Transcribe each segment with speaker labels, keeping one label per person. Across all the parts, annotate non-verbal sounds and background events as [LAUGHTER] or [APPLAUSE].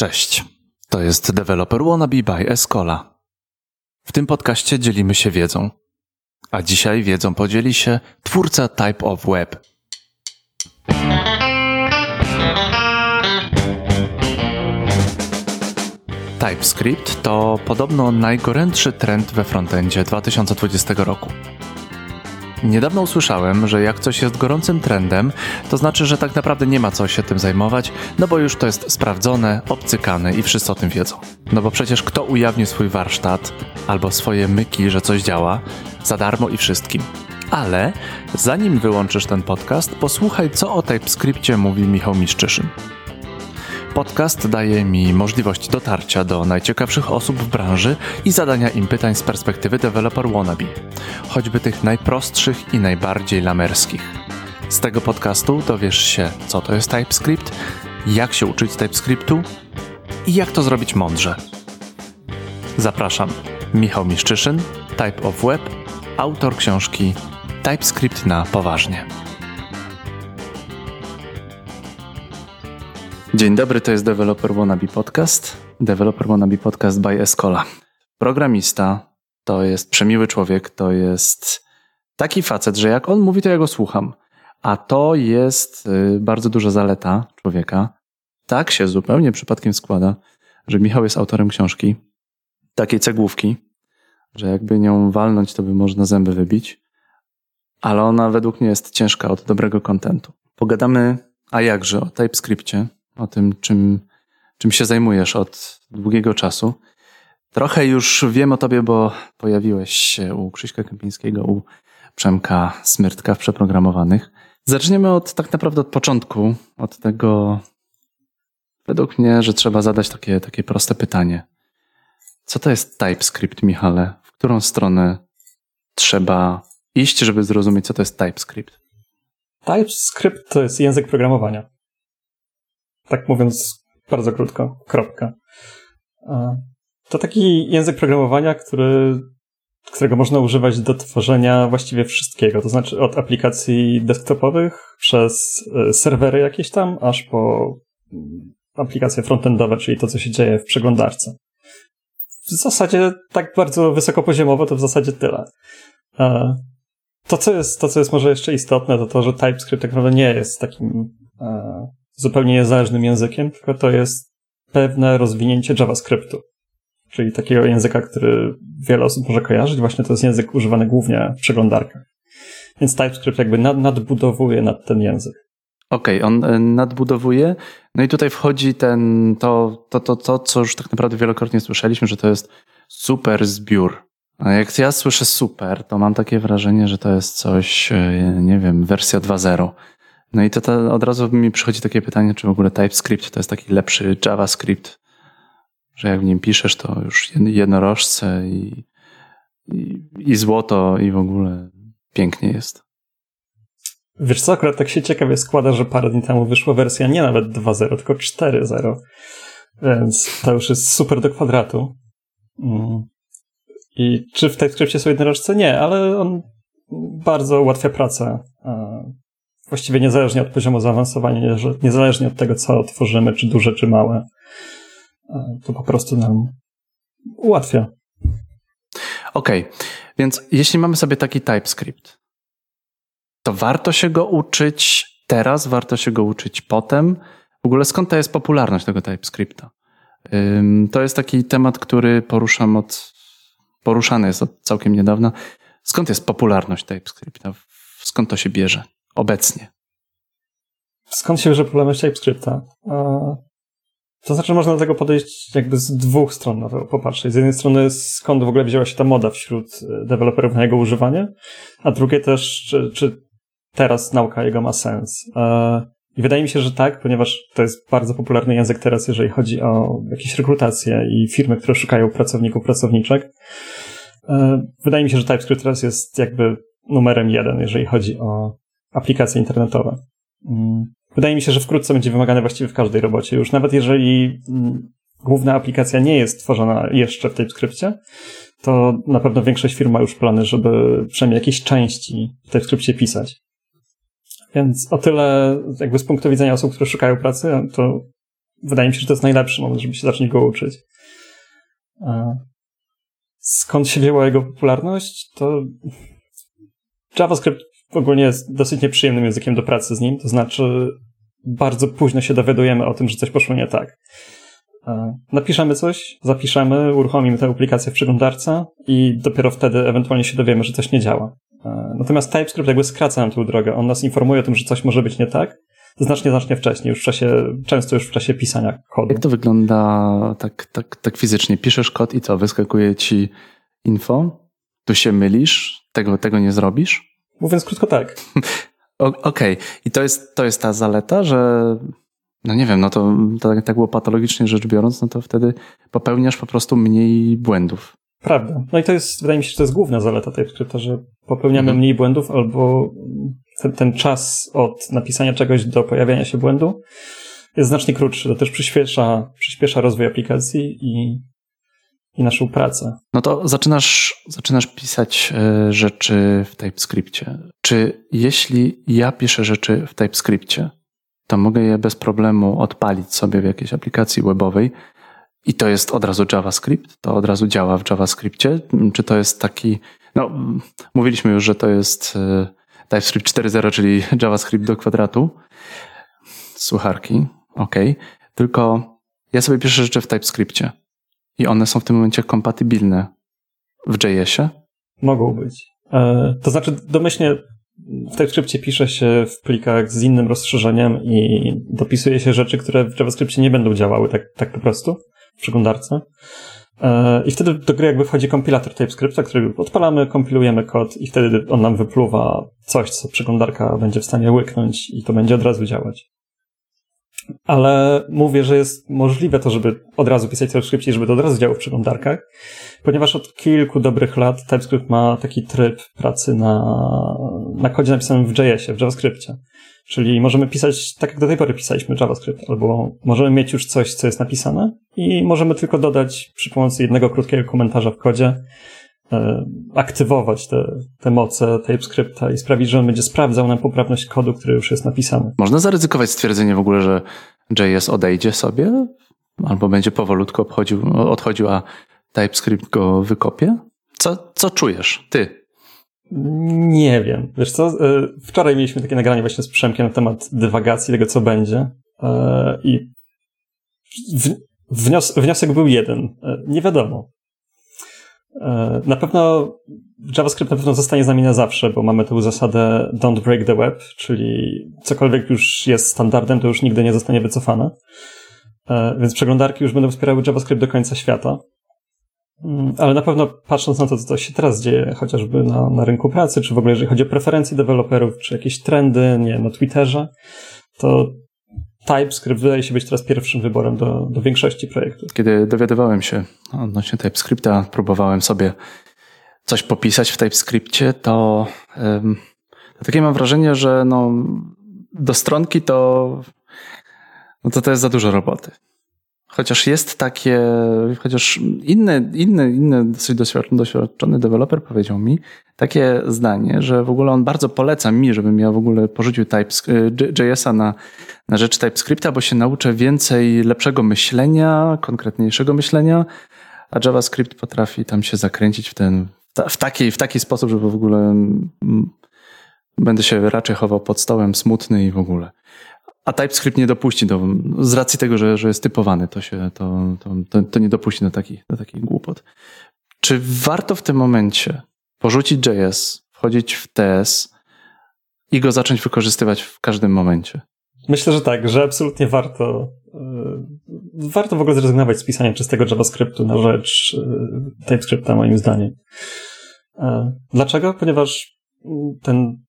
Speaker 1: Cześć, to jest Developer Wannabe by Escola. W tym podcaście dzielimy się wiedzą, a dzisiaj wiedzą podzieli się twórca Type of Web. TypeScript to podobno najgorętszy trend we frontendzie 2020 roku. Niedawno usłyszałem, że jak coś jest gorącym trendem, to znaczy, że tak naprawdę nie ma co się tym zajmować, no bo już to jest sprawdzone, obcykane i wszyscy o tym wiedzą. No bo przecież kto ujawni swój warsztat albo swoje myki, że coś działa, za darmo i wszystkim. Ale zanim wyłączysz ten podcast, posłuchaj, co o TypeScriptie mówi Michał Miszczyszyn. Podcast daje mi możliwość dotarcia do najciekawszych osób w branży i zadania im pytań z perspektywy developer wannabe, choćby tych najprostszych i najbardziej lamerskich. Z tego podcastu dowiesz się, co to jest TypeScript, jak się uczyć TypeScriptu i jak to zrobić mądrze. Zapraszam. Michał Miszczyszyn, Type of Web, autor książki TypeScript na poważnie. Dzień dobry, to jest Developer Wannabe Podcast. Developer Wannabe Podcast by Escola. Programista to jest przemiły człowiek, to jest taki facet, że jak on mówi, to ja go słucham. A to jest y, bardzo duża zaleta człowieka. Tak się zupełnie przypadkiem składa, że Michał jest autorem książki, takiej cegłówki, że jakby nią walnąć, to by można zęby wybić. Ale ona według mnie jest ciężka od dobrego kontentu. Pogadamy, a jakże, o TypeScriptie, o tym, czym, czym się zajmujesz od długiego czasu. Trochę już wiem o tobie, bo pojawiłeś się u Krzyśka Kępińskiego, u Przemka Smyrtka w Przeprogramowanych. Zaczniemy od tak naprawdę od początku, od tego, według mnie, że trzeba zadać takie, takie proste pytanie. Co to jest TypeScript, Michale? W którą stronę trzeba iść, żeby zrozumieć, co to jest TypeScript?
Speaker 2: TypeScript to jest język programowania. Tak mówiąc bardzo krótko, kropka. To taki język programowania, który, którego można używać do tworzenia właściwie wszystkiego. To znaczy od aplikacji desktopowych przez e, serwery jakieś tam, aż po mm, aplikacje frontendowe, czyli to, co się dzieje w przeglądarce. W zasadzie tak bardzo wysokopoziomowo to w zasadzie tyle. To, co jest, to, co jest może jeszcze istotne, to to, że TypeScript tak naprawdę nie jest takim zupełnie niezależnym językiem, tylko to jest pewne rozwinięcie JavaScriptu. Czyli takiego języka, który wiele osób może kojarzyć. Właśnie to jest język używany głównie w przeglądarkach. Więc TypeScript jakby nad, nadbudowuje nad ten język.
Speaker 1: Okej, okay, on e, nadbudowuje. No i tutaj wchodzi ten, to, to, to, to, co już tak naprawdę wielokrotnie słyszeliśmy, że to jest super zbiór. Jak ja słyszę super, to mam takie wrażenie, że to jest coś, e, nie wiem, wersja 2.0. No i to, to od razu mi przychodzi takie pytanie, czy w ogóle TypeScript to jest taki lepszy JavaScript, że jak w nim piszesz, to już jednorożce i, i, i złoto i w ogóle pięknie jest.
Speaker 2: Wiesz co, akurat tak się ciekawie składa, że parę dni temu wyszła wersja nie nawet 2.0, tylko 4.0. Więc to już jest super do kwadratu. Mm. I czy w TypeScriptie są jednorożce? Nie, ale on bardzo ułatwia pracę właściwie niezależnie od poziomu zaawansowania, niezależnie od tego, co tworzymy, czy duże, czy małe, e, to po prostu nam ułatwia.
Speaker 1: Okej, okay. więc jeśli mamy sobie taki TypeScript, to warto się go uczyć teraz, warto się go uczyć potem. W ogóle skąd to jest popularność tego TypeScripta? To jest taki temat, który poruszam od, poruszany jest od całkiem niedawna. Skąd jest popularność TypeScripta? Skąd to się bierze? Obecnie?
Speaker 2: Skąd się bierze problemność TypeScripta? To znaczy, można do tego podejść jakby z dwóch stron popatrzeć. Z jednej strony, skąd w ogóle wzięła się ta moda wśród e, deweloperów na jego używanie, a drugie też, czy, czy teraz nauka jego ma sens. I wydaje mi się, że tak, ponieważ to jest bardzo popularny język teraz, jeżeli chodzi o jakieś rekrutacje i firmy, które szukają pracowników, pracowniczek. E, wydaje mi się, że TypeScript teraz jest jakby numerem jeden, jeżeli chodzi o aplikacje internetowe. Mm. Wydaje mi się, że wkrótce będzie wymagane właściwie w każdej robocie. Już nawet jeżeli mm, główna aplikacja nie jest tworzona jeszcze w TypeScriptie, to na pewno większość firm ma już plany, żeby przynajmniej jakieś części w TypeScriptie pisać. Więc o tyle jakby z punktu widzenia osób, które szukają pracy, to wydaje mi się, że to jest najlepszy moment, żeby się zacząć go uczyć. Skąd się wzięła jego popularność? To JavaScript ogólnie jest dosyć nieprzyjemnym językiem do pracy z nim, to znaczy bardzo późno się dowiadujemy o tym, że coś poszło nie tak. Napiszemy coś, zapiszemy, uruchomimy tę aplikację w przeglądarce i dopiero wtedy ewentualnie się dowiemy, że coś nie działa. Natomiast TypeScript jakby skraca nam tę drogę. On nas informuje o tym, że coś może być nie tak, znacznie, znacznie wcześniej, już w czasie, często już w czasie pisania kodu.
Speaker 1: Jak to wygląda tak, tak, tak fizycznie? Piszesz kod i co? Wyskakuje ci info? Tu się mylisz? Tego, tego nie zrobisz?
Speaker 2: Mówiąc krótko tak. [LAUGHS]
Speaker 1: Okej. Okay. I to jest, to jest ta zaleta, że no nie wiem, no to, tak, tak było patologicznie rzecz biorąc, no to wtedy popełniasz po prostu mniej błędów.
Speaker 2: Prawda. No i to jest, wydaje mi się, że to jest główna zaleta TypeScripta, że popełniamy mhm. mniej błędów albo ten, ten czas od napisania czegoś do pojawiania się błędu jest znacznie krótszy. To też przyspiesza, przyspiesza rozwój aplikacji i, i naszą pracę.
Speaker 1: No to zaczynasz, zaczynasz pisać e, rzeczy w TypeScriptie. Czy jeśli ja piszę rzeczy w TypeScriptie, to mogę je bez problemu odpalić sobie w jakiejś aplikacji webowej i to jest od razu JavaScript? To od razu działa w JavaScriptie? Czy to jest taki, no mówiliśmy już, że to jest e, TypeScript 4.0, czyli [LAUGHS] JavaScript do kwadratu. Słucharki, ok. Tylko ja sobie piszę rzeczy w TypeScriptie i one są w tym momencie kompatybilne w JS-ie?
Speaker 2: Mogą być. E, to znaczy domyślnie w TypeScriptie pisze się w plikach z innym rozszerzeniem i dopisuje się rzeczy, które w JavaScriptie nie będą działały tak, tak po prostu w przeglądarce. E, I wtedy do gry jakby wchodzi kompilator TypeScripta, który odpalamy, kompilujemy kod i wtedy on nam wypluwa coś, co przeglądarka będzie w stanie łyknąć i to będzie od razu działać. Ale mówię, że jest możliwe to, żeby od razu pisać TypeScript i żeby to od razu działało w przeglądarkach, ponieważ od kilku dobrych lat TypeScript ma taki tryb pracy na, na kodzie napisanym w JS-ie, w JavaScriptie. Czyli możemy pisać tak, jak do tej pory pisaliśmy JavaScript, albo możemy mieć już coś, co jest napisane i możemy tylko dodać przy pomocy jednego krótkiego komentarza w kodzie, aktywować te, te moce TypeScripta i sprawić, że on będzie sprawdzał nam poprawność kodu, który już jest napisany.
Speaker 1: Można zaryzykować stwierdzenie w ogóle, że JS odejdzie sobie albo będzie powolutku obchodził, odchodził, a TypeScript go wykopie? Co, co czujesz, ty?
Speaker 2: Nie wiem. Wiesz co, e, wczoraj mieliśmy takie nagranie właśnie z Przemkiem na temat dywagacji tego, co będzie e, i wnios wniosek był jeden. E, nie wiadomo. Na pewno JavaScript na pewno zostanie z nami na zawsze, bo mamy tę zasadę don't break the web, czyli cokolwiek już jest standardem, to już nigdy nie zostanie wycofane. Więc przeglądarki już będą wspierały JavaScript do końca świata. Mm, ale na pewno patrząc na to, co się teraz dzieje, chociażby na, na rynku pracy, czy w ogóle jeżeli chodzi o preferencje deweloperów, czy jakieś trendy, nie na Twitterze, to TypeScript wydaje się być teraz pierwszym wyborem do, do większości projektów.
Speaker 1: Kiedy dowiadywałem się odnośnie TypeScripta, próbowałem sobie coś popisać w TypeScriptie, to, um, takie mam wrażenie, że no, do stronki to, no to to jest za dużo roboty. Chociaż jest takie, chociaż inny, inny, inny dosyć doświadczony deweloper powiedział mi takie zdanie, że w ogóle on bardzo poleca mi, żebym ja w ogóle porzucił JS-a na, na rzecz TypeScripta, bo się nauczę więcej lepszego myślenia, konkretniejszego myślenia, a JavaScript potrafi tam się zakręcić w ten, w taki, w taki sposób, żeby w ogóle mm, będę się raczej chował pod stołem smutny i w ogóle. A TypeScript nie dopuści do, z racji tego, że, że jest typowany, to się, to, to, to nie dopuści do takich, do takich głupot. Czy warto w tym momencie porzucić JS, wchodzić w TS i go zacząć wykorzystywać w każdym momencie?
Speaker 2: Myślę, że tak, że absolutnie warto. Yy, warto w ogóle zrezygnować z pisania czystego JavaScriptu na rzecz yy, TypeScripta, moim zdaniem. Yy, dlaczego? Ponieważ ten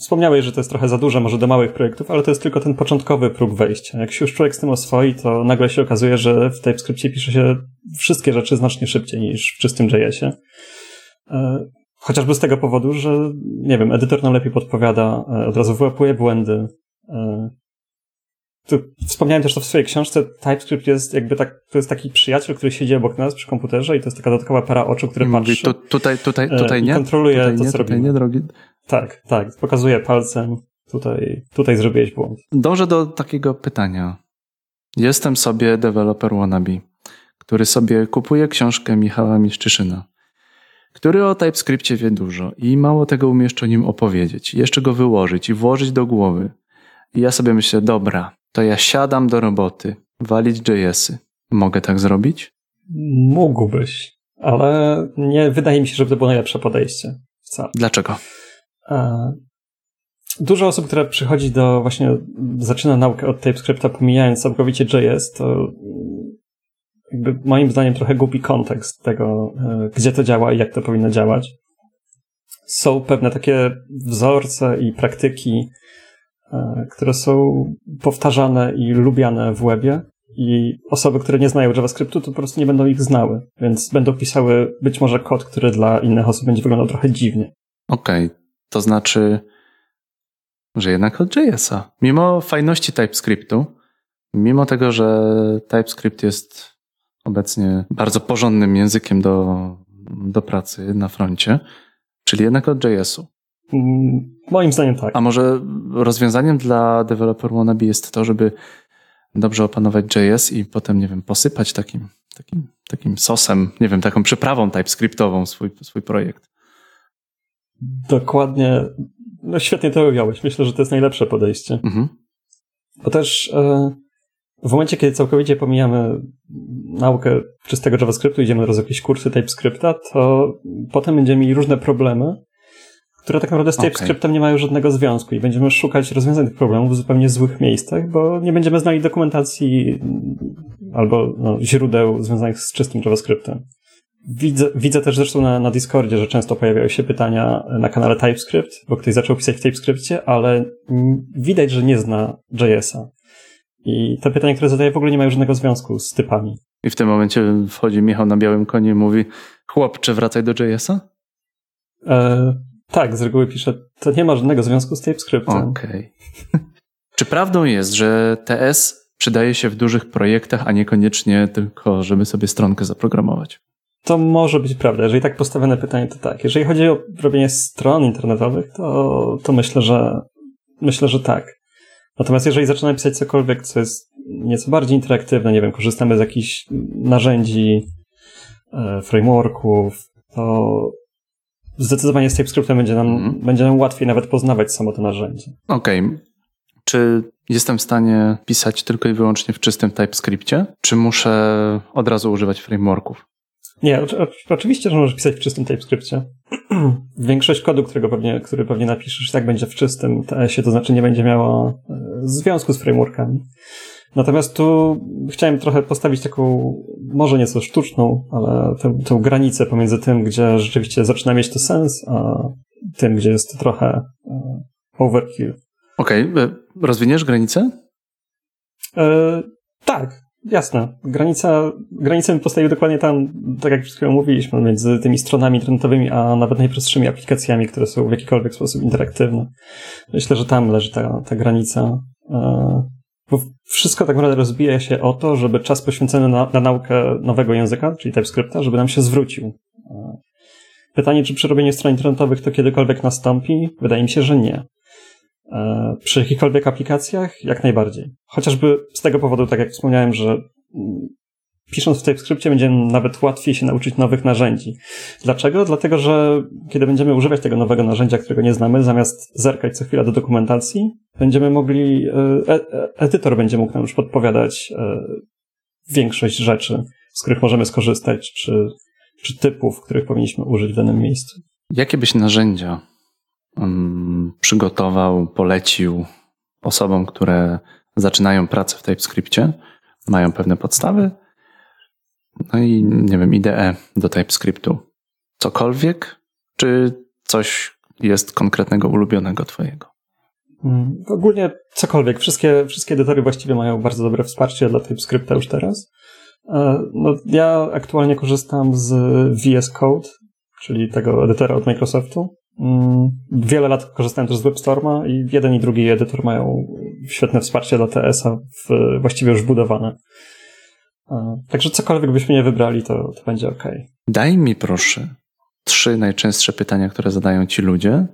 Speaker 2: Wspomniałeś, że to jest trochę za duże, może do małych projektów, ale to jest tylko ten początkowy próg wejścia. Jak się już człowiek z tym oswoi, to nagle się okazuje, że w TypeScriptie pisze się wszystkie rzeczy znacznie szybciej niż w czystym JS-ie. E, chociażby z tego powodu, że, nie wiem, edytor nam lepiej podpowiada, e, od razu wyłapuje błędy. E, wspomniałem też to w swojej książce. TypeScript jest jakby tak, to jest taki przyjaciel, który siedzi obok nas przy komputerze i to jest taka dodatkowa para oczu, który patrzy.
Speaker 1: Tu, tutaj, tutaj, tutaj nie.
Speaker 2: kontroluje
Speaker 1: tutaj
Speaker 2: to,
Speaker 1: nie,
Speaker 2: co
Speaker 1: tutaj
Speaker 2: robimy.
Speaker 1: nie, drogi.
Speaker 2: Tak, tak. Pokazuje palcem. Tutaj, tutaj zrobiłeś błąd.
Speaker 1: Dążę do takiego pytania. Jestem sobie deweloper wannabe, który sobie kupuje książkę Michała Miszczyszyna, który o TypeScriptie wie dużo i mało tego umie jeszcze o nim opowiedzieć, jeszcze go wyłożyć i włożyć do głowy. I ja sobie myślę, dobra, to ja siadam do roboty, walić JS-y. Mogę tak zrobić?
Speaker 2: Mógłbyś, ale nie wydaje mi się, żeby to było najlepsze podejście. Wcale.
Speaker 1: Dlaczego?
Speaker 2: E, dużo osób, które przychodzi do właśnie, zaczyna naukę od TypeScripta, pomijając całkowicie JS, to jakby moim zdaniem trochę głupi kontekst tego, e, gdzie to działa i jak to powinno działać. Są pewne takie wzorce i praktyki, które są powtarzane i lubiane w webie i osoby, które nie znają JavaScriptu, to po prostu nie będą ich znały, więc będą pisały być może kod, który dla innych osób będzie wyglądał trochę dziwnie.
Speaker 1: Okej, okay. to znaczy, że jednak od JS-a. Mimo fajności TypeScriptu, mimo tego, że TypeScript jest obecnie bardzo porządnym językiem do, do pracy na froncie, czyli jednak od JS-u.
Speaker 2: Moim zdaniem tak.
Speaker 1: A może rozwiązaniem dla developer wannabe jest to, żeby dobrze opanować JS i potem, nie wiem, posypać takim, takim, takim sosem, nie wiem, taką przyprawą TypeScriptową swój, swój projekt.
Speaker 2: Dokładnie. No świetnie to ująłeś. Myślę, że to jest najlepsze podejście. Mhm. Bo też e, w momencie, kiedy całkowicie pomijamy naukę czystego JavaScriptu, idziemy roz jakieś kursy TypeScripta, to potem będziemy mieli różne problemy, które tak naprawdę z TypeScriptem okay. nie mają żadnego związku i będziemy szukać rozwiązań tych problemów w zupełnie złych miejscach, bo nie będziemy znali dokumentacji albo no, źródeł związanych z czystym JavaScriptem. Widzę, widzę też zresztą na, na Discordzie, że często pojawiają się pytania na kanale TypeScript, bo ktoś zaczął pisać w TypeScriptie, ale widać, że nie zna JS-a. I te pytania, które zadaję, w ogóle nie mają żadnego związku z typami.
Speaker 1: I w tym momencie wchodzi Michał na białym koniu i mówi: Chłopcze, wracaj do JS-a?
Speaker 2: E, tak, z reguły pisze: To nie ma żadnego związku z TypeScriptem.
Speaker 1: Okej. Okay. [LAUGHS] Czy prawdą jest, że TS przydaje się w dużych projektach, a niekoniecznie tylko, żeby sobie stronkę zaprogramować?
Speaker 2: To może być prawda. Jeżeli tak postawione pytanie, to tak. Jeżeli chodzi o robienie stron internetowych, to, to myślę, że myślę, że tak. Natomiast jeżeli zaczynamy pisać cokolwiek, co jest nieco bardziej interaktywne, nie wiem, korzystamy z jakichś narzędzi, e, frameworków, to zdecydowanie z TypeScriptem będzie nam, mm. będzie nam łatwiej nawet poznawać samo to narzędzie.
Speaker 1: Okej. Okay. Czy jestem w stanie pisać tylko i wyłącznie w czystym TypeScriptie, czy muszę od razu używać frameworków?
Speaker 2: Nie, oczywiście, że możesz pisać w czystym TypeScriptie. [CLEARS THROAT] Większość kodu, którego pewnie, który pewnie napiszesz, tak będzie w czystym TS-ie, to znaczy nie będzie miało e, związku z frameworkami. Natomiast tu chciałem trochę postawić taką, może nieco sztuczną, ale tę, tę granicę pomiędzy tym, gdzie rzeczywiście zaczyna mieć to sens, a tym, gdzie jest to trochę e, overkill.
Speaker 1: Okej, okay. E, rozwiniesz granicę?
Speaker 2: E, tak, Jasne. Granica, granicę bym postawił dokładnie tam, tak jak przed chwilą mówiliśmy, między tymi stronami internetowymi, a nawet najprostszymi aplikacjami, które są w jakikolwiek sposób interaktywne. Myślę, że tam leży ta, ta granica. E, bo wszystko tak naprawdę rozbija się o to, żeby czas poświęcony na, na naukę nowego języka, czyli TypeScripta, żeby nam się zwrócił. E, pytanie, czy przy robieniu stron internetowych to kiedykolwiek nastąpi? Wydaje mi się, że nie. E, przy jakichkolwiek aplikacjach? Jak najbardziej. Chociażby z tego powodu, tak jak wspomniałem, że pisząc w TypeScriptie będzie nawet łatwiej się nauczyć nowych narzędzi. Dlaczego? Dlatego, że kiedy będziemy używać tego nowego narzędzia, którego nie znamy, zamiast zerkać co chwilę do dokumentacji, będziemy mogli, e, e, edytor będzie mógł nam już podpowiadać większość rzeczy, z których możemy skorzystać, czy, czy typów, których powinniśmy użyć w danym miejscu.
Speaker 1: Jakie byś narzędzia przygotował, polecił osobom, które zaczynają pracę w TypeScriptie, mają pewne podstawy, no i nie wiem, IDE do TypeScriptu. Cokolwiek, czy coś jest konkretnego, ulubionego Twojego?
Speaker 2: Mm, ogólnie cokolwiek. Wszystkie, wszystkie edytory właściwie mają bardzo dobre wsparcie dla TypeScripta już teraz. E, no, ja aktualnie korzystam z VS Code, czyli tego edytora od Microsoftu. Mm, wiele lat korzystałem też z WebStorma i jeden i drugi edytor mają świetne wsparcie dla TS-a, właściwie już budowane. Także cokolwiek byśmy nie wybrali, to, to będzie ok.
Speaker 1: Daj mi proszę trzy najczęstsze pytania, które zadają ci ludzie,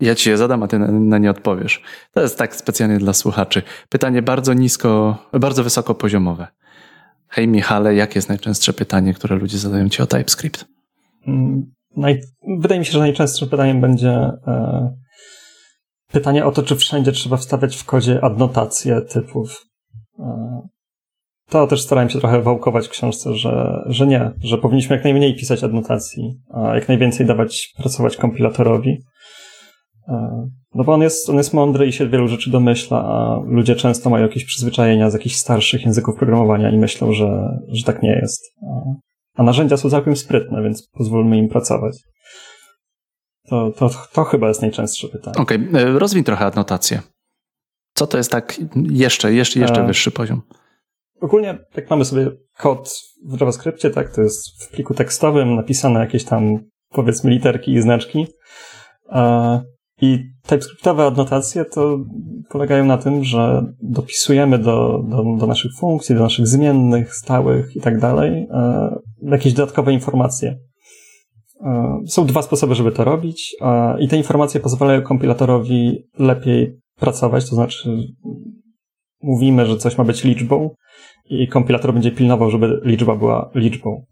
Speaker 1: Ja ci je zadam, a ty na nie odpowiesz. To jest tak specjalnie dla słuchaczy. Pytanie bardzo nisko, bardzo wysoko poziomowe. Hej Michale, jakie jest najczęstsze pytanie, które ludzie zadają ci o TypeScript?
Speaker 2: Mm, naj... Wydaje mi się, że najczęstszym pytaniem będzie e, pytanie o to, czy wszędzie trzeba wstawiać w kodzie adnotacje typów. E, to też starałem się trochę wałkować w książce, że, że nie, że powinniśmy jak najmniej pisać adnotacji, a jak najwięcej dawać pracować kompilatorowi. E, no bo on jest, on jest mądry i się wielu rzeczy domyśla, a ludzie często mają jakieś przyzwyczajenia z jakichś starszych języków programowania i myślą, że, że tak nie jest. A narzędzia są całkiem sprytne, więc pozwólmy im pracować. To, to, to chyba jest najczęstsze pytanie.
Speaker 1: Okej, okay. E, rozwij trochę adnotację. Co to jest tak jeszcze, jeszcze, jeszcze e... wyższy poziom?
Speaker 2: Ogólnie, jak mamy sobie kod w JavaScriptie, tak, to jest w pliku tekstowym napisane jakieś tam, powiedzmy, literki i znaczki. I TypeScriptowe adnotacje to polegają na tym, że dopisujemy do, do, do naszych funkcji, do naszych zmiennych, stałych i tak dalej e, jakieś dodatkowe informacje. E, są dwa sposoby, żeby to robić i te informacje pozwalają kompilatorowi lepiej pracować, to znaczy mówimy, że coś ma być liczbą i kompilator będzie pilnował, żeby liczba była liczbą.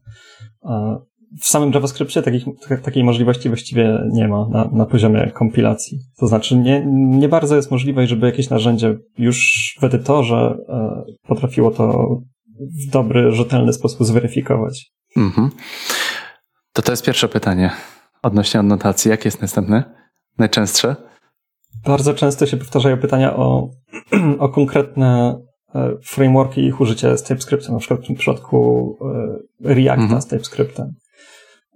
Speaker 2: W samym JavaScriptie takich, takiej możliwości właściwie nie ma na, na poziomie kompilacji. To znaczy nie, nie bardzo jest możliwe, żeby jakieś narzędzie już w edytorze e, potrafiło to w dobry, rzetelny sposób zweryfikować. Mhm.
Speaker 1: To to jest pierwsze pytanie odnośnie adnotacji. Jakie jest następne? Najczęstsze?
Speaker 2: Bardzo często się powtarzają pytania o, [CLEARS THROAT] o konkretne e, frameworki i ich użycie z TypeScriptem, na przykład w tym przypadku e, Reacta mhm. z TypeScriptem.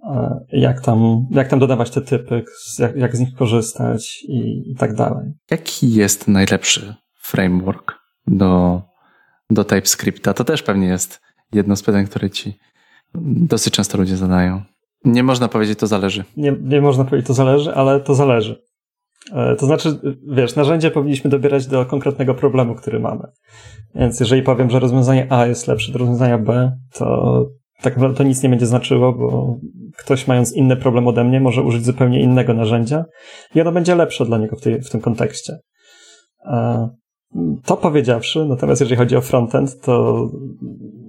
Speaker 2: E, jak tam, jak tam dodawać te typy, jak, jak z nich korzystać i, i tak dalej.
Speaker 1: Jaki jest najlepszy framework do, do TypeScripta? To też pewnie jest jedno z pytań, które ci dosyć często ludzie zadają. Nie można powiedzieć, to zależy.
Speaker 2: Nie, nie można powiedzieć, to zależy, ale to zależy. E, to znaczy, wiesz, narzędzie powinniśmy dobierać do konkretnego problemu, który mamy. Więc jeżeli powiem, że rozwiązanie A jest lepsze do rozwiązania B, to tak naprawdę to nic nie będzie znaczyło, bo ktoś mając inny problem ode mnie może użyć zupełnie innego narzędzia i ono będzie lepsze dla niego w, tej, w tym kontekście. E, to powiedziawszy, natomiast jeżeli chodzi o frontend, to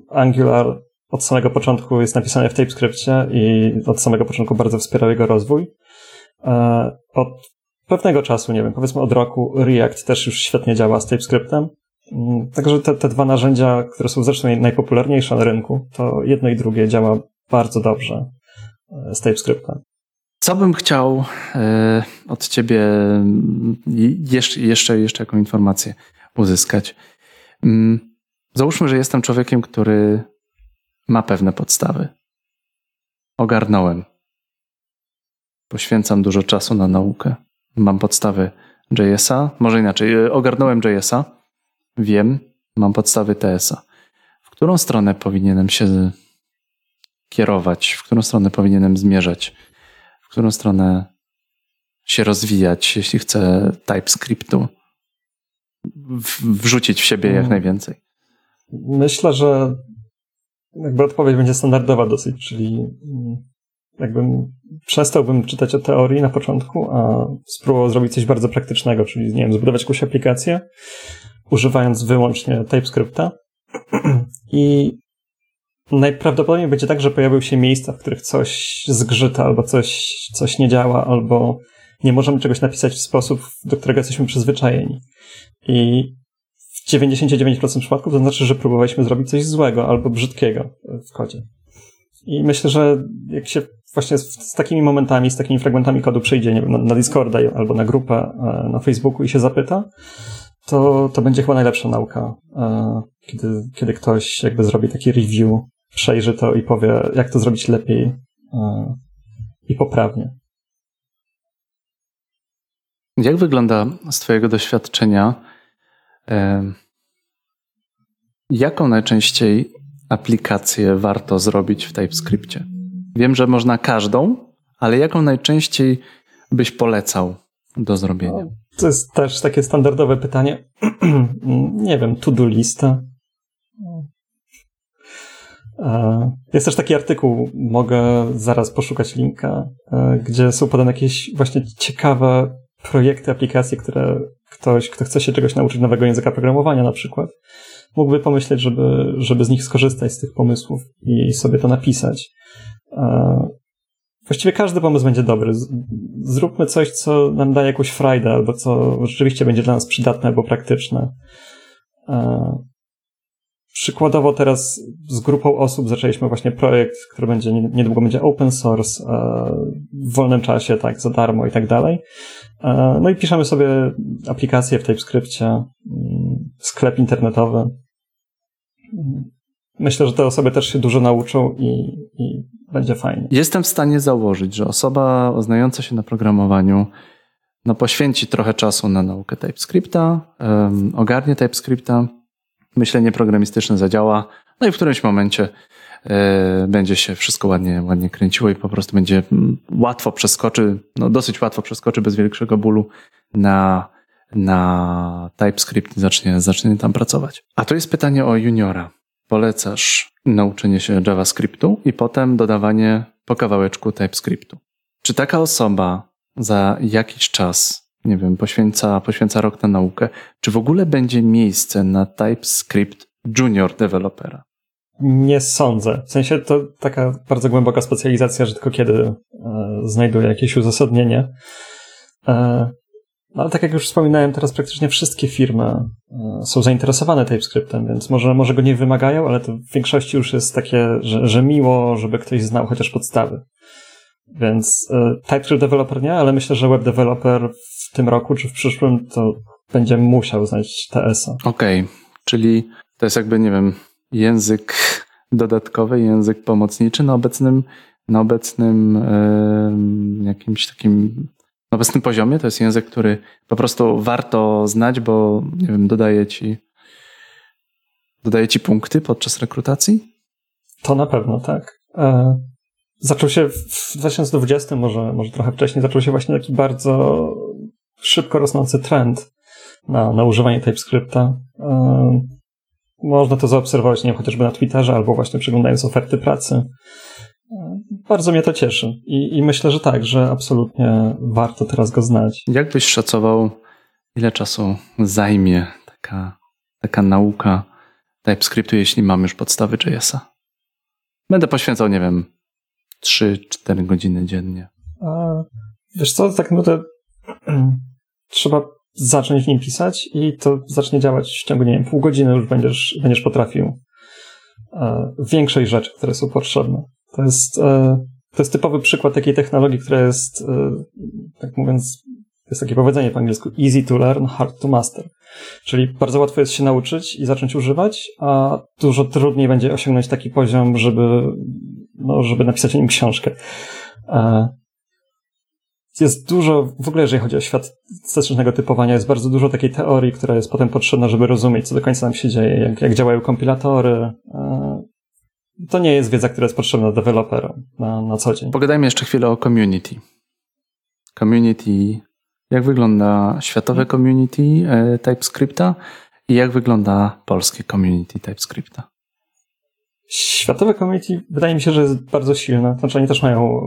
Speaker 2: Angular od samego początku jest napisany w TypeScriptie i od samego początku bardzo wspierał jego rozwój. E, od pewnego czasu, nie wiem, powiedzmy od roku, React też już świetnie działa z TypeScriptem. Mm, także te, te dwa narzędzia, które są zresztą najpopularniejsze na rynku, to jedno i drugie działa bardzo dobrze e, z TypeScriptem.
Speaker 1: Co bym chciał e, od ciebie jeszcze, jeszcze, jeszcze jaką informację uzyskać? Mm, załóżmy, że jestem człowiekiem, który ma pewne podstawy. Ogarnąłem. Poświęcam dużo czasu na naukę. Mam podstawy JS-a, może inaczej, e, ogarnąłem JS-a, wiem, mam podstawy TS-a. W którą stronę powinienem się kierować, w którą stronę powinienem zmierzać, w którą stronę się rozwijać, jeśli chcę TypeScriptu wrzucić w siebie jak mm. najwięcej?
Speaker 2: Myślę, że jakby odpowiedź będzie standardowa dosyć, czyli mm, jakbym przestałbym czytać o teorii na początku, a spróbował zrobić coś bardzo praktycznego, czyli nie wiem, zbudować jakąś aplikację, używając wyłącznie TypeScripta [CLEARS THROAT] i najprawdopodobniej będzie tak, że pojawią się miejsca, w których coś zgrzyta, albo coś, coś nie działa, albo nie możemy czegoś napisać w sposób, do którego jesteśmy przyzwyczajeni. I w 99% przypadków to znaczy, że próbowaliśmy zrobić coś złego albo brzydkiego w kodzie. I myślę, że jak się właśnie z, z takimi momentami, z takimi fragmentami kodu przejdzie, nie na, na Discorda albo na grupę e, na Facebooku i się zapyta, to, to będzie chyba najlepsza nauka, e, kiedy, kiedy ktoś jakby zrobi taki review, przejrzy to i powie, jak to zrobić lepiej e, i poprawnie.
Speaker 1: Jak wygląda z Twojego doświadczenia? Jaką najczęściej aplikację warto zrobić w TypeScriptie? Wiem, że można każdą, ale jaką najczęściej byś polecał do zrobienia? No,
Speaker 2: to jest też takie standardowe pytanie. [CLEARS THROAT] nie wiem, to-do lista. E, jest też taki artykuł, mogę zaraz poszukać linka, e, gdzie są podane jakieś właśnie ciekawe projekty, aplikacje, które ktoś, kto chce się czegoś nauczyć nowego języka programowania na przykład, mógłby pomyśleć, żeby, żeby z nich skorzystać, z tych pomysłów i sobie to napisać. Właściwie każdy pomysł będzie dobry. Zróbmy coś, co nam daje jakąś frajdę, albo co rzeczywiście będzie dla nas przydatne albo praktyczne. Przykładowo teraz z grupą osób zaczęliśmy właśnie projekt, który będzie niedługo będzie open source, w wolnym czasie, tak, za darmo i tak dalej. No i piszemy sobie aplikacje w TypeScriptie, mm, sklep internetowy. Myślę, że te osoby też się dużo nauczą i, i będzie fajnie.
Speaker 1: Jestem w stanie założyć, że osoba znająca się na programowaniu no, poświęci trochę czasu na naukę TypeScripta, um, ogarnie TypeScripta, myślenie programistyczne zadziała, no i w którymś momencie e, będzie się wszystko ładnie, ładnie kręciło i po prostu będzie mm, łatwo przeskoczy, no dosyć łatwo przeskoczy bez większego bólu na, na TypeScript i zacznie, zacznie tam pracować. A to jest pytanie o juniora. Polecasz nauczenie się JavaScriptu i potem dodawanie po kawałeczku TypeScriptu. Czy taka osoba za jakiś czas nie wiem, poświęca, poświęca rok na naukę, czy w ogóle będzie miejsce na TypeScript junior dewelopera?
Speaker 2: Nie sądzę. W sensie to taka bardzo głęboka specjalizacja, że tylko kiedy e, znajduje jakieś uzasadnienie. E, ale tak jak już wspominałem, teraz praktycznie wszystkie firmy e, są zainteresowane TypeScriptem, więc może, może go nie wymagają, ale to w większości już jest takie, że, że miło, żeby ktoś znał chociaż podstawy. Więc e, TypeScript developer nie, ale myślę, że web developer w tym roku czy w przyszłym to będzie musiał znać TS-a.
Speaker 1: Okej, okay. czyli to jest jakby, nie wiem, język dodatkowy, język pomocniczy na obecnym, na obecnym yy, jakimś takim na obecnym poziomie. To jest język, który po prostu warto znać, bo nie wiem, dodaje ci dodaje ci punkty podczas rekrutacji?
Speaker 2: To na pewno, tak. E, zaczął się w 2020, może, może trochę wcześniej, zaczął się właśnie taki bardzo szybko rosnący trend na, na używanie TypeScripta. E, można to zaobserwować, nie wiem, chociażby na Twitterze albo właśnie przeglądając oferty pracy. Bardzo mnie to cieszy I, i myślę, że tak, że absolutnie warto teraz go znać.
Speaker 1: Jak byś szacował, ile czasu zajmie taka, taka nauka TypeScriptu, jeśli mam już podstawy JS-a? Będę poświęcał, nie wiem, 3-4 godziny dziennie.
Speaker 2: A, wiesz co, tak naprawdę [CLEARS THROAT] trzeba zacząć w nim pisać i to zacznie działać w ciągu, nie wiem, pół godziny już będziesz, będziesz potrafił e, większość rzeczy, które są potrzebne. To jest, e, to jest typowy przykład takiej technologii, która jest, e, tak mówiąc, jest takie powiedzenie po angielsku easy to learn, hard to master. Czyli bardzo łatwo jest się nauczyć i zacząć używać, a dużo trudniej będzie osiągnąć taki poziom, żeby, no, żeby napisać o nim książkę. E, jest dużo, w ogóle jeżeli chodzi o świat statycznego typowania, jest bardzo dużo takiej teorii, która jest potem potrzebna, żeby rozumieć, co do końca nam się dzieje, jak, jak działają kompilatory. E, to nie jest wiedza, która jest potrzebna deweloperom na, na co dzień.
Speaker 1: Pogadajmy jeszcze chwilę o community. Community jak wygląda światowe community e, TypeScripta i jak wygląda polskie community TypeScripta?
Speaker 2: Światowe community wydaje mi się, że jest bardzo silne. Znaczy oni też mają,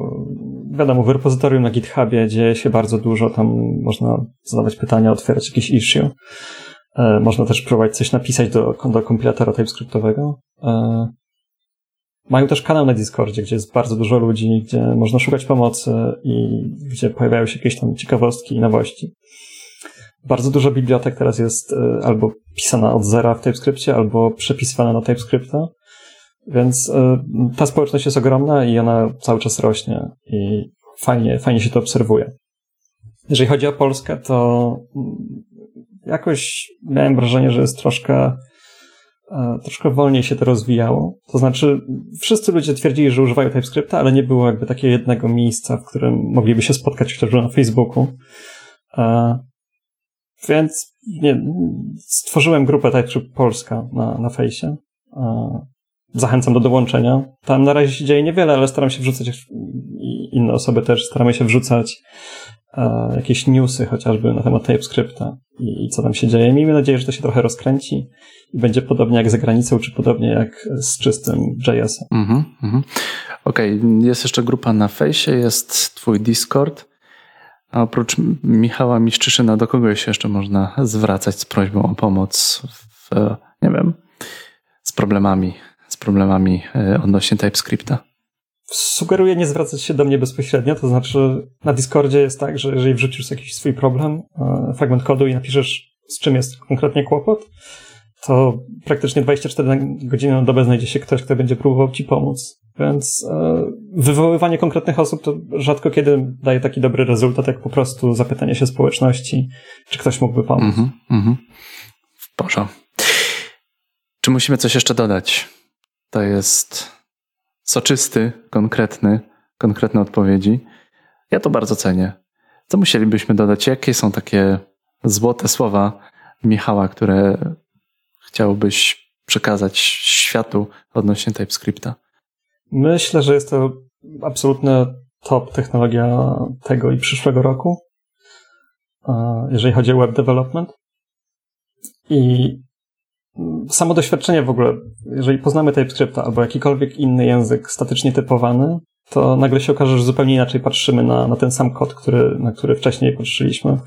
Speaker 2: wiadomo, w repozytorium na GitHubie dzieje się bardzo dużo, tam można zadawać pytania, otwierać jakieś issue. E, można też próbować coś napisać do, do kompilatora TypeScriptowego. Mają też kanał na Discordzie, gdzie jest bardzo dużo ludzi, gdzie można szukać pomocy i gdzie pojawiają się jakieś tam ciekawostki i nowości. Bardzo dużo bibliotek teraz jest e, albo pisana od zera w TypeScriptie, albo przepisywana na TypeScripta. Więc e, ta społeczność jest ogromna i ona cały czas rośnie i fajnie, fajnie się to obserwuje. Jeżeli chodzi o Polskę, to mm, jakoś miałem wrażenie, że jest troszkę troszkę wolniej się to rozwijało. To znaczy, wszyscy ludzie twierdzili, że używają TypeScripta, ale nie było jakby takiego jednego miejsca, w którym mogliby się spotkać chociażby na Facebooku. Więc nie, stworzyłem grupę TypeScript Polska na, na fejsie. Zachęcam do dołączenia. Tam na razie się dzieje niewiele, ale staram się wrzucać inne osoby też staramy się wrzucać jakieś newsy chociażby na temat TypeScripta i, i co tam się dzieje. Miejmy nadzieję, że to się trochę rozkręci i będzie podobnie jak za granicą, czy podobnie jak z czystym JS-em.
Speaker 1: Mhm, mhm. Okej, okay. jest jeszcze grupa na fejsie, jest twój Discord. A oprócz Michała Miszczyszyna, do kogo się jeszcze można zwracać z prośbą o pomoc w, nie wiem, z problemami, z problemami e, odnośnie TypeScripta?
Speaker 2: Sugeruję nie zwracać się do mnie bezpośrednio, to znaczy na Discordzie jest tak, że jeżeli wrzucisz jakiś swój problem, e, fragment kodu i napiszesz z czym jest konkretnie kłopot, to praktycznie 24 godziny na dobę znajdzie się ktoś, kto będzie próbował ci pomóc. Więc e, wywoływanie konkretnych osób to rzadko kiedy daje taki dobry rezultat, jak po prostu zapytanie się społeczności, czy ktoś mógłby pomóc. -hmm.
Speaker 1: W porządku. Czy musimy coś jeszcze dodać? To jest soczysty, konkretny, konkretne odpowiedzi. Ja to bardzo cenię. Co musielibyśmy dodać? Jakie są takie złote słowa Michała, które chciałbyś przekazać światu odnośnie TypeScripta?
Speaker 2: Myślę, że jest to absolutna top technologia tego i przyszłego roku, jeżeli chodzi o web development. I samo doświadczenie w ogóle, jeżeli poznamy TypeScripta albo jakikolwiek inny język statycznie typowany, to nagle się okaże, że zupełnie inaczej patrzymy na, na ten sam kod, który, na który wcześniej patrzyliśmy.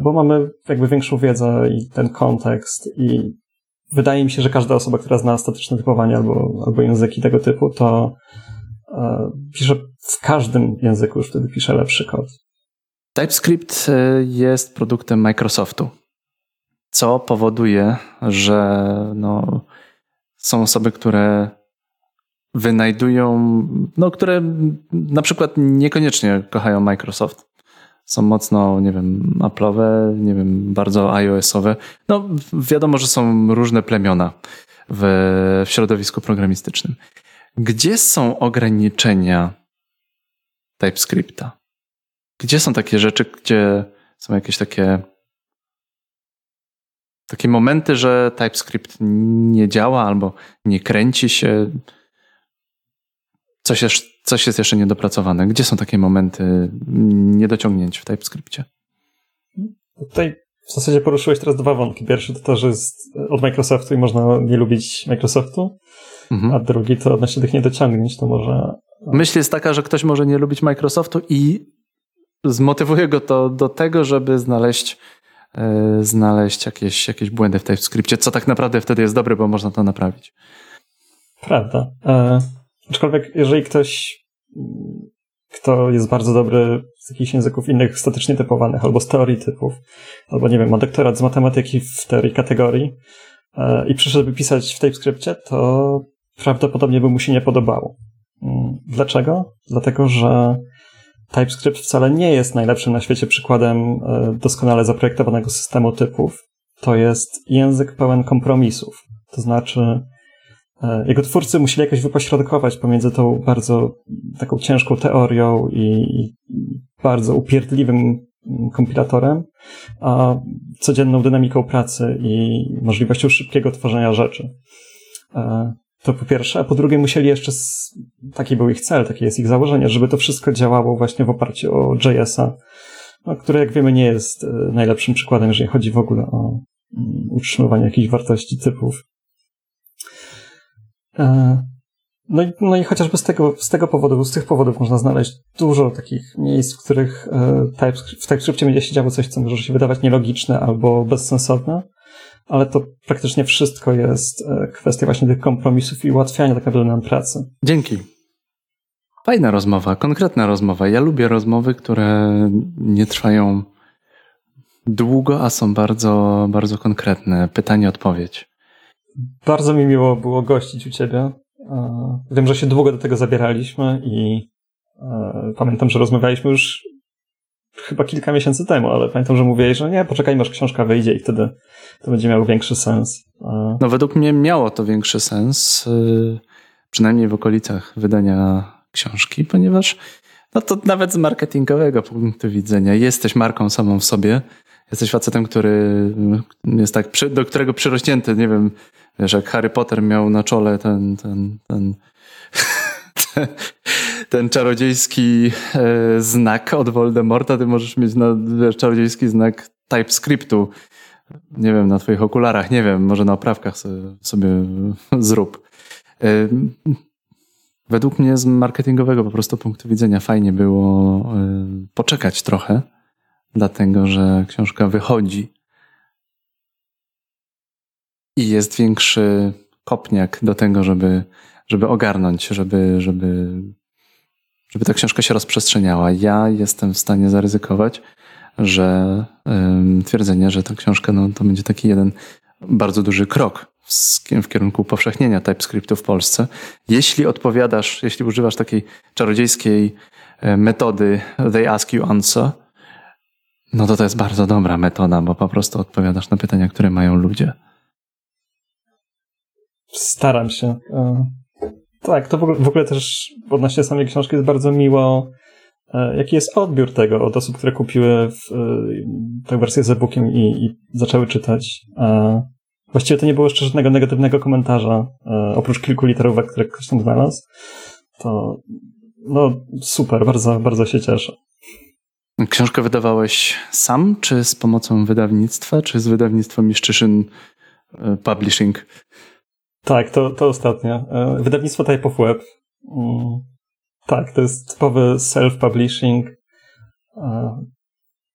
Speaker 2: Bo mamy jakby większą wiedzę i ten kontekst i wydaje mi się, że każda osoba, która zna statyczne typowanie albo, albo języki tego typu, to e, pisze w każdym języku już wtedy pisze lepszy kod.
Speaker 1: TypeScript e, jest produktem Microsoftu, co powoduje, że no, są osoby, które wynajdują, no, które na przykład niekoniecznie kochają Microsoft są mocno, nie wiem, Apple'owe, nie wiem, bardzo iOS-owe. No, wiadomo, że są różne plemiona w, w środowisku programistycznym. Gdzie są ograniczenia TypeScripta? Gdzie są takie rzeczy, gdzie są jakieś takie takie momenty, że TypeScript nie działa albo nie kręci się? Coś jest, coś jest jeszcze niedopracowane. Gdzie są takie momenty niedociągnięć w TypeScriptie?
Speaker 2: Tutaj w zasadzie poruszyłeś teraz dwa wątki. Pierwszy to to, że jest od Microsoftu i można nie lubić Microsoftu, mhm. a drugi to odnośnie tych niedociągnięć, to może...
Speaker 1: Myśl jest taka, że ktoś może nie lubić Microsoftu i zmotywuje go to do tego, żeby znaleźć znaleźć jakieś, jakieś błędy w TypeScriptie, co tak naprawdę wtedy jest dobre, bo można to naprawić.
Speaker 2: Prawda. E, Aczkolwiek, jeżeli ktoś, kto jest bardzo dobry z jakichś języków innych statycznie typowanych, albo z teorii typów, albo nie wiem, ma doktorat z matematyki w teorii kategorii e, i przyszedłby pisać w TypeScriptie, to prawdopodobnie by mu się nie podobało. Mm, dlaczego? Dlatego, że TypeScript wcale nie jest najlepszym na świecie przykładem e, doskonale zaprojektowanego systemu typów. To jest język pełen kompromisów. To znaczy, E, jego twórcy musieli jakoś wypośrodkować pomiędzy tą bardzo taką ciężką teorią i bardzo upierdliwym mm, kompilatorem, a codzienną dynamiką pracy i możliwością szybkiego tworzenia rzeczy. To po pierwsze, a po drugie musieli jeszcze, taki był ich cel, takie jest ich założenie, żeby to wszystko działało właśnie w oparciu o JS-a, no, które jak wiemy nie jest e, najlepszym przykładem, jeżeli chodzi w ogóle o mm, utrzymywanie jakichś wartości typów. E, no i, no i chociażby z tego, z tego powodu, z tych powodów można znaleźć dużo takich miejsc, w których e, w TypeScriptie będzie się działo coś, co może się wydawać nielogiczne albo bezsensowne, ale to praktycznie wszystko jest e, kwestia właśnie tych kompromisów i ułatwiania tak naprawdę nam pracy.
Speaker 1: Dzięki. Fajna rozmowa, konkretna rozmowa. Ja lubię rozmowy, które nie trwają długo, a są bardzo, bardzo konkretne. Pytanie, odpowiedź.
Speaker 2: Bardzo mi miło było gościć u ciebie. E, wiem, że się długo do tego zabieraliśmy i e, pamiętam, że rozmawialiśmy już chyba kilka miesięcy temu, ale pamiętam, że mówiłeś, że nie, poczekajmy aż książka wyjdzie i wtedy to będzie miało większy sens.
Speaker 1: E, no według mnie miało to większy sens, przynajmniej w okolicach wydania książki, ponieważ no to nawet z marketingowego punktu widzenia jesteś marką samą w sobie. Jesteś facetem, który jest tak, do którego przyrośnięty, nie wiem, Wiesz, jak Harry Potter miał na czole ten, ten, ten, [LAUGHS] ten, czarodziejski e, znak od Voldemorta, ty możesz mieć na, wiesz, czarodziejski znak TypeScriptu. Nie wiem, na twoich okularach, nie wiem, może na oprawkach sobie, sobie zrób. E, według mnie z marketingowego po prostu punktu widzenia fajnie było y, poczekać trochę, dlatego że książka wychodzi i jest większy kopniak do tego, żeby, żeby ogarnąć, żeby, żeby, żeby ta książka się rozprzestrzeniała. Ja jestem w stanie zaryzykować, że twierdzenie, że ta książka no, to będzie taki jeden bardzo duży krok w kierunku upowszechnienia TypeScriptu w Polsce. Jeśli odpowiadasz, jeśli używasz takiej czarodziejskiej e, metody they ask you answer, no to to jest bardzo dobra metoda, bo po prostu odpowiadasz na pytania, które mają ludzie.
Speaker 2: Staram się. E, tak, to w ogóle, też odnośnie samej książki jest bardzo miło, e, jaki jest odbiór tego od osób, które kupiły w, tę wersję z e-bookiem i, i zaczęły czytać. Właściwie to nie było jeszcze żadnego negatywnego komentarza, e, oprócz kilku literówek, które ktoś tam znalazł. To no super, bardzo, bardzo się cieszę.
Speaker 1: Książkę wydawałeś sam, czy z pomocą wydawnictwa, czy z wydawnictwem Miszczyszyn e, Publishing?
Speaker 2: Tak, to, to ostatnie. E, wydawnictwo Type of Web. Mm, tak, to jest typowy self-publishing.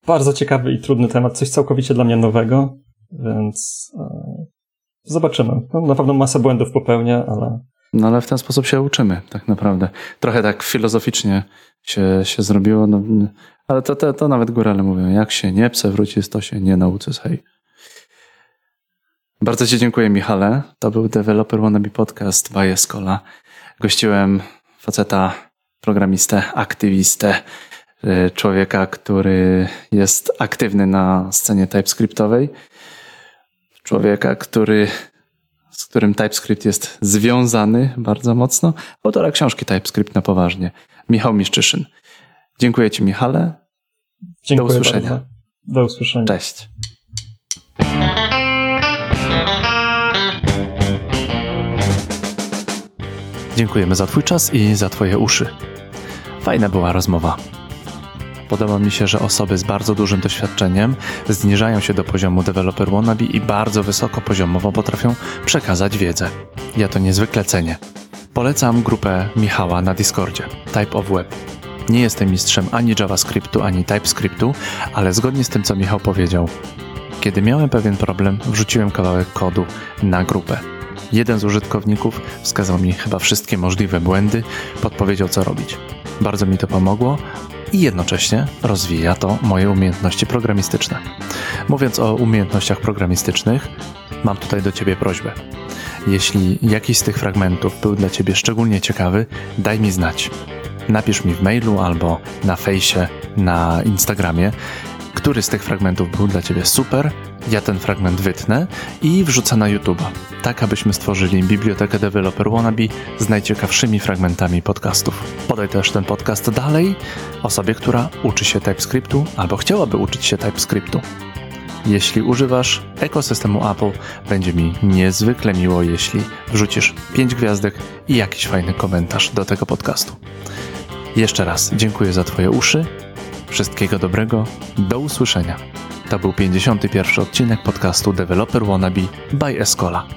Speaker 2: Bardzo ciekawy i trudny temat, coś całkowicie dla mnie nowego. Więc e, zobaczymy. No, na pewno masę błędów popełnię, ale.
Speaker 1: No ale w ten sposób się uczymy, tak naprawdę. Trochę tak filozoficznie się, się zrobiło, no, ale to, to, to nawet górale mówią, jak się nie przewróci, to się nie nauczy, hej. Bardzo Ci dziękuję, Michale. To był Developer Wannabe Podcast by Escola. Gościłem faceta, programistę, aktywistę, y, człowieka, który jest aktywny na scenie TypeScriptowej człowieka, który, z którym TypeScript jest związany bardzo mocno, autora książki TypeScript na poważnie, Michał Miszczyszyn. Dziękuję Ci, Michale.
Speaker 2: Dziękuję
Speaker 1: Do usłyszenia.
Speaker 2: Bardzo. Do usłyszenia.
Speaker 1: Cześć. Dziękujemy za Twój czas i za Twoje uszy. Fajna była rozmowa. Podoba mi się, że osoby z bardzo dużym doświadczeniem zniżają się do poziomu developer wannabe i bardzo wysoko poziomowo potrafią przekazać wiedzę. Ja to niezwykle cenię. Polecam grupę Michała na Discordzie, Type of Web. Nie jestem mistrzem ani JavaScriptu, ani TypeScriptu, ale zgodnie z tym, co Michał powiedział, kiedy miałem pewien problem, wrzuciłem kawałek kodu na grupę. Jeden z użytkowników wskazał mi chyba wszystkie możliwe błędy, podpowiedział co robić. Bardzo mi to pomogło, i jednocześnie rozwija to moje umiejętności programistyczne. Mówiąc o umiejętnościach programistycznych, mam tutaj do Ciebie prośbę. Jeśli jakiś z tych fragmentów był dla Ciebie szczególnie ciekawy, daj mi znać. Napisz mi w mailu albo na fejsie, na Instagramie który z tych fragmentów był dla Ciebie super, ja ten fragment wytnę i wrzucę na YouTube'a, tak abyśmy stworzyli bibliotekę Developer Wannabe z najciekawszymi fragmentami podcastów. Podaj też ten podcast dalej osobie, która uczy się TypeScriptu albo chciałaby uczyć się TypeScriptu. Jeśli używasz ekosystemu Apple, będzie mi niezwykle miło, jeśli wrzucisz 5 gwiazdek i jakiś fajny komentarz do tego podcastu. Jeszcze raz dziękuję za Twoje uszy Wszystkiego dobrego, do usłyszenia. To był 51. odcinek podcastu Developer Wannabe by Escola.